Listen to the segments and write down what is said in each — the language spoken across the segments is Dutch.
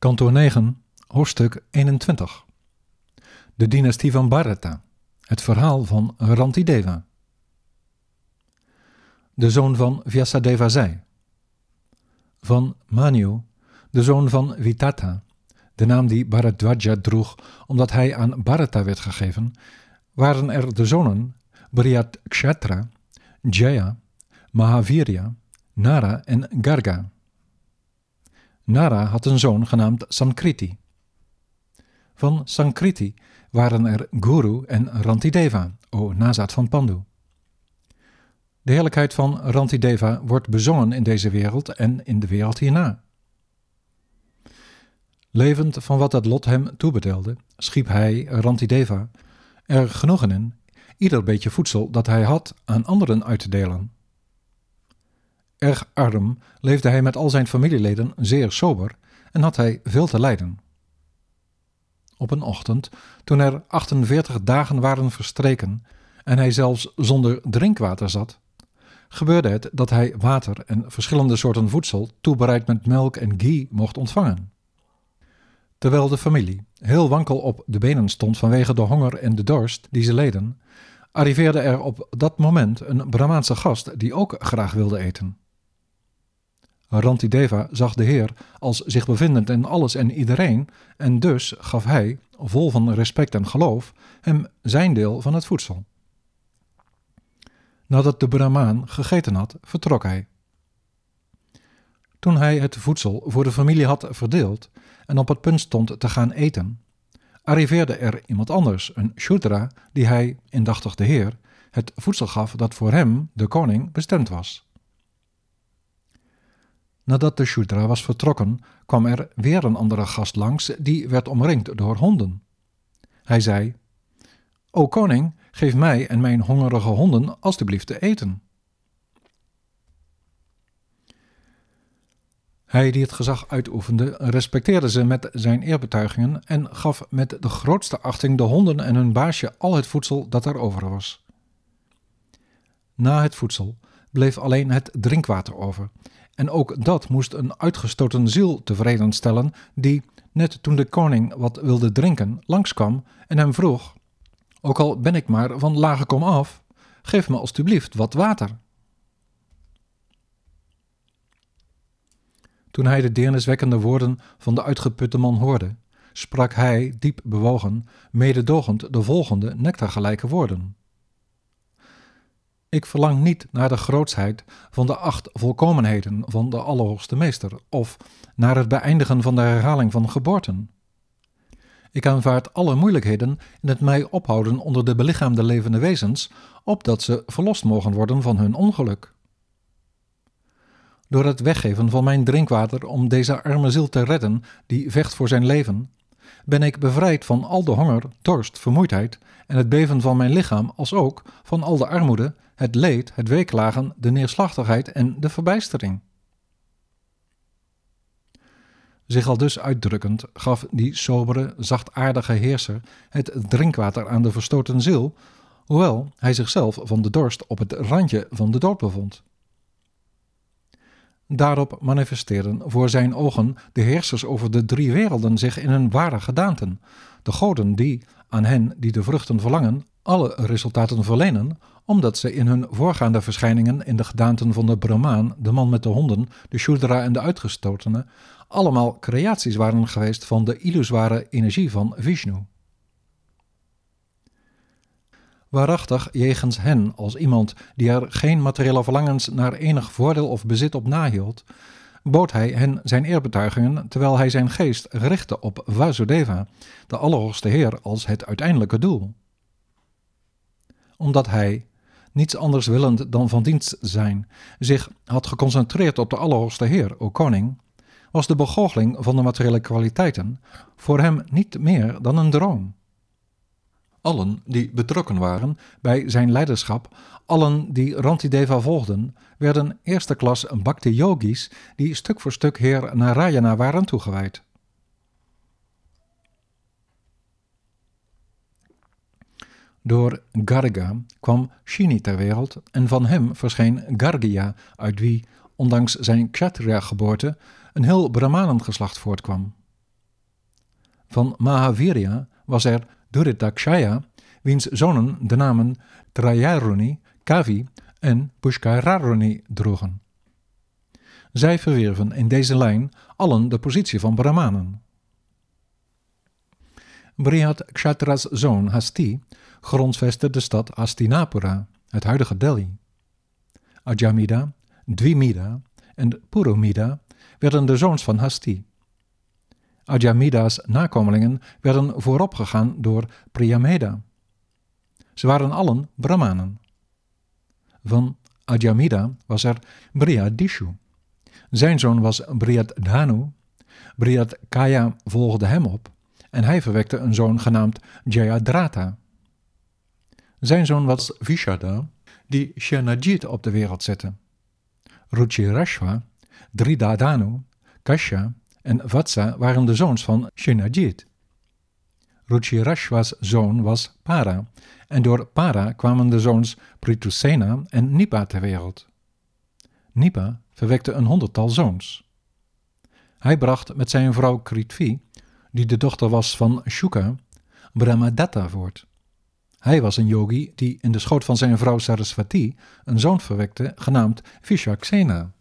Kantoor 9, hoofdstuk 21. De dynastie van Bharata. Het verhaal van Rantideva. De zoon van Vyasadeva zei. Van Manu, de zoon van Vitata, de naam die Bharadwaja droeg omdat hij aan Bharata werd gegeven, waren er de zonen Brihatkshatra, Jaya, Mahavirya, Nara en Garga. Nara had een zoon genaamd Sankriti. Van Sankriti waren er Guru en Rantideva, o nazaat van Pandu. De heerlijkheid van Rantideva wordt bezongen in deze wereld en in de wereld hierna. Levend van wat het lot hem toebetelde, schiep hij, Rantideva, er genoegen in ieder beetje voedsel dat hij had aan anderen uit te delen. Erg arm leefde hij met al zijn familieleden zeer sober en had hij veel te lijden. Op een ochtend, toen er 48 dagen waren verstreken en hij zelfs zonder drinkwater zat, gebeurde het dat hij water en verschillende soorten voedsel, toebereid met melk en ghee, mocht ontvangen. Terwijl de familie heel wankel op de benen stond vanwege de honger en de dorst die ze leden, arriveerde er op dat moment een Brahmaanse gast die ook graag wilde eten. Rantideva zag de Heer als zich bevindend in alles en iedereen, en dus gaf hij, vol van respect en geloof, hem zijn deel van het voedsel. Nadat de Brahmaan gegeten had, vertrok hij. Toen hij het voedsel voor de familie had verdeeld en op het punt stond te gaan eten, arriveerde er iemand anders, een Shudra, die hij, indachtig de Heer, het voedsel gaf dat voor hem, de koning, bestemd was. Nadat de Shudra was vertrokken, kwam er weer een andere gast langs, die werd omringd door honden. Hij zei: O koning, geef mij en mijn hongerige honden alstublieft te eten. Hij die het gezag uitoefende, respecteerde ze met zijn eerbetuigingen en gaf met de grootste achting de honden en hun baasje al het voedsel dat er over was. Na het voedsel bleef alleen het drinkwater over, en ook dat moest een uitgestoten ziel tevreden stellen, die, net toen de koning wat wilde drinken, langskwam en hem vroeg: Ook al ben ik maar van lage kom af, geef me alstublieft wat water. Toen hij de deerniswekkende woorden van de uitgeputte man hoorde, sprak hij, diep bewogen, mededogend de volgende nectargelijke woorden. Ik verlang niet naar de grootsheid van de acht volkomenheden van de Allerhoogste Meester, of naar het beëindigen van de herhaling van geboorten. Ik aanvaard alle moeilijkheden in het mij ophouden onder de belichaamde levende wezens, opdat ze verlost mogen worden van hun ongeluk. Door het weggeven van mijn drinkwater om deze arme ziel te redden, die vecht voor zijn leven, ben ik bevrijd van al de honger, dorst, vermoeidheid en het beven van mijn lichaam, als ook van al de armoede, het leed, het weeklagen, de neerslachtigheid en de verbijstering. Zich al dus uitdrukkend gaf die sobere, zachtaardige heerser het drinkwater aan de verstoten ziel, hoewel hij zichzelf van de dorst op het randje van de dood bevond. Daarop manifesteerden voor zijn ogen de heersers over de drie werelden zich in hun ware gedaanten, de goden die, aan hen die de vruchten verlangen, alle resultaten verlenen, omdat ze in hun voorgaande verschijningen in de gedaanten van de Brahmaan, de man met de honden, de Shudra en de uitgestotene, allemaal creaties waren geweest van de illusoire energie van Vishnu. Waarachtig jegens hen als iemand die er geen materiële verlangens naar enig voordeel of bezit op nahield, bood hij hen zijn eerbetuigingen terwijl hij zijn geest richtte op Vasudeva, de Allerhoogste Heer, als het uiteindelijke doel. Omdat hij, niets anders willend dan van dienst zijn, zich had geconcentreerd op de Allerhoogste Heer, o koning, was de begoocheling van de materiële kwaliteiten voor hem niet meer dan een droom. Allen die betrokken waren bij zijn leiderschap, allen die Rantideva volgden, werden eerste klas bhakti-yogis die stuk voor stuk heer Narayana waren toegewijd. Door Garga kwam Shini ter wereld en van hem verscheen Gargya, uit wie, ondanks zijn kshatriya-geboorte, een heel Brahmanengeslacht voortkwam. Van Mahavirya was er Duritakshaya, wiens zonen de namen Trayaruni, Kavi en Pushkararuni droegen. Zij verwierven in deze lijn allen de positie van Brahmanen. Brihad Kshatra's zoon Hasti grondvestte de stad Hastinapura, het huidige Delhi. Ajamida, Dvimida en Puromida werden de zoons van Hasti. Ajamida's nakomelingen werden vooropgegaan door Priyameda. Ze waren allen Brahmanen. Van Ajamida was er Brihadishu. Zijn zoon was Brihadhanu. Brihadkaya volgde hem op en hij verwekte een zoon genaamd Jayadratha. Zijn zoon was Vishada, die Shenajit op de wereld zette. Ruchirashva, Dridadanu, Kasha en Vatsa waren de zoons van Shenajit. Ruchirashva's zoon was Para, en door Para kwamen de zoons Pritusena en Nipa ter wereld. Nipa verwekte een honderdtal zoons. Hij bracht met zijn vrouw Kritvi, die de dochter was van Shuka, Brahmadatta voort. Hij was een yogi die in de schoot van zijn vrouw Sarasvati een zoon verwekte, genaamd Vishaksena.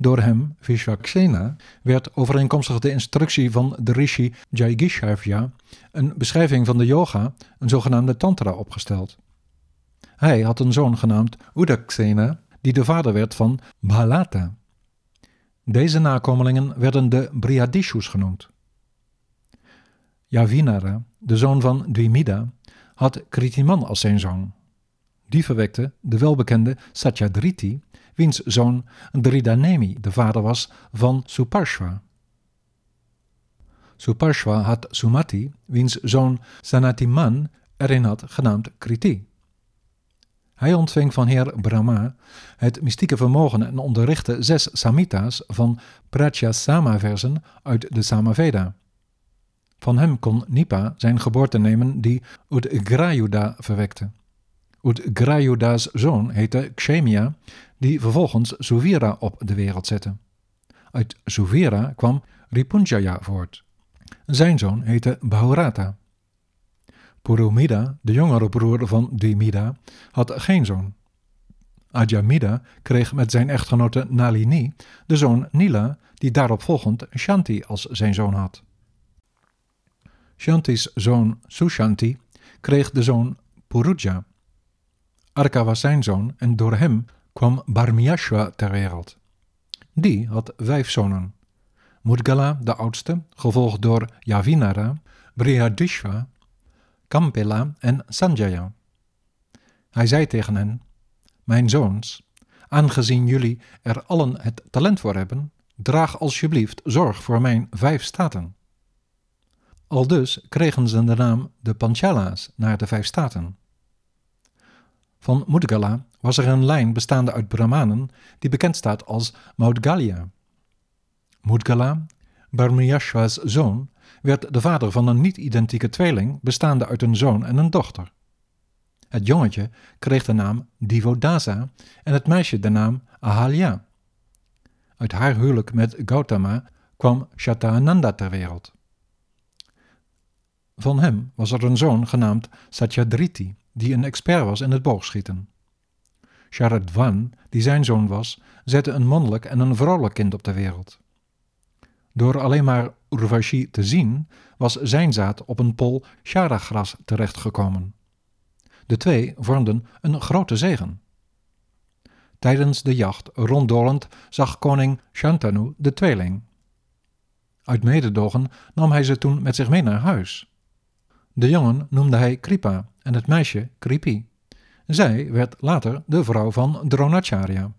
Door hem, Vishaksena, werd overeenkomstig de instructie van de rishi Jaigishavya een beschrijving van de yoga, een zogenaamde tantra, opgesteld. Hij had een zoon genaamd Udaksena, die de vader werd van Bhalata. Deze nakomelingen werden de Brihadishus genoemd. Yavinara, de zoon van Dvimida, had Kritiman als zijn zoon. Die verwekte de welbekende Satyadriti, wiens zoon Dridanemi de vader was van Suparshva. Suparshva had Sumati, wiens zoon Sanatiman erin had genaamd Kriti. Hij ontving van heer Brahma het mystieke vermogen en onderrichtte zes Samhitas van Pratyasama-versen uit de Samaveda. Van hem kon Nipa zijn geboorte nemen die Udgrayuda verwekte. Udgrayuda's zoon heette Kshemia, die vervolgens Suvira op de wereld zette. Uit Suvira kwam Ripunjaya voort. Zijn zoon heette Bahurata. Purumida, de jongere broer van Dimida, had geen zoon. Ajamida kreeg met zijn echtgenote Nalini de zoon Nila, die daarop volgend Shanti als zijn zoon had. Shanti's zoon Sushanti kreeg de zoon Puruja. Arka was zijn zoon en door hem kwam Barmiashwa ter wereld. Die had vijf zonen. Mudgala, de oudste, gevolgd door Yavinara, Brihadishva, Kampela en Sanjaya. Hij zei tegen hen: Mijn zoons, aangezien jullie er allen het talent voor hebben, draag alsjeblieft zorg voor mijn vijf staten. Aldus kregen ze de naam de Panchala's naar de vijf staten. Van Mudgala was er een lijn bestaande uit Brahmanen die bekend staat als Maudgalya. Mudgala, Barmiyashwa's zoon, werd de vader van een niet-identieke tweeling bestaande uit een zoon en een dochter. Het jongetje kreeg de naam Divodasa en het meisje de naam Ahalya. Uit haar huwelijk met Gautama kwam Shataananda ter wereld. Van hem was er een zoon genaamd Satyadriti, die een expert was in het boogschieten. Sharadvan, die zijn zoon was, zette een mannelijk en een vrouwelijk kind op de wereld. Door alleen maar Urvashi te zien, was zijn zaad op een pol charagras terechtgekomen. De twee vormden een grote zegen. Tijdens de jacht ronddolend zag koning Shantanu de tweeling. Uit mededogen nam hij ze toen met zich mee naar huis. De jongen noemde hij Kripa en het meisje Kripi. Zij werd later de vrouw van Dronacharya.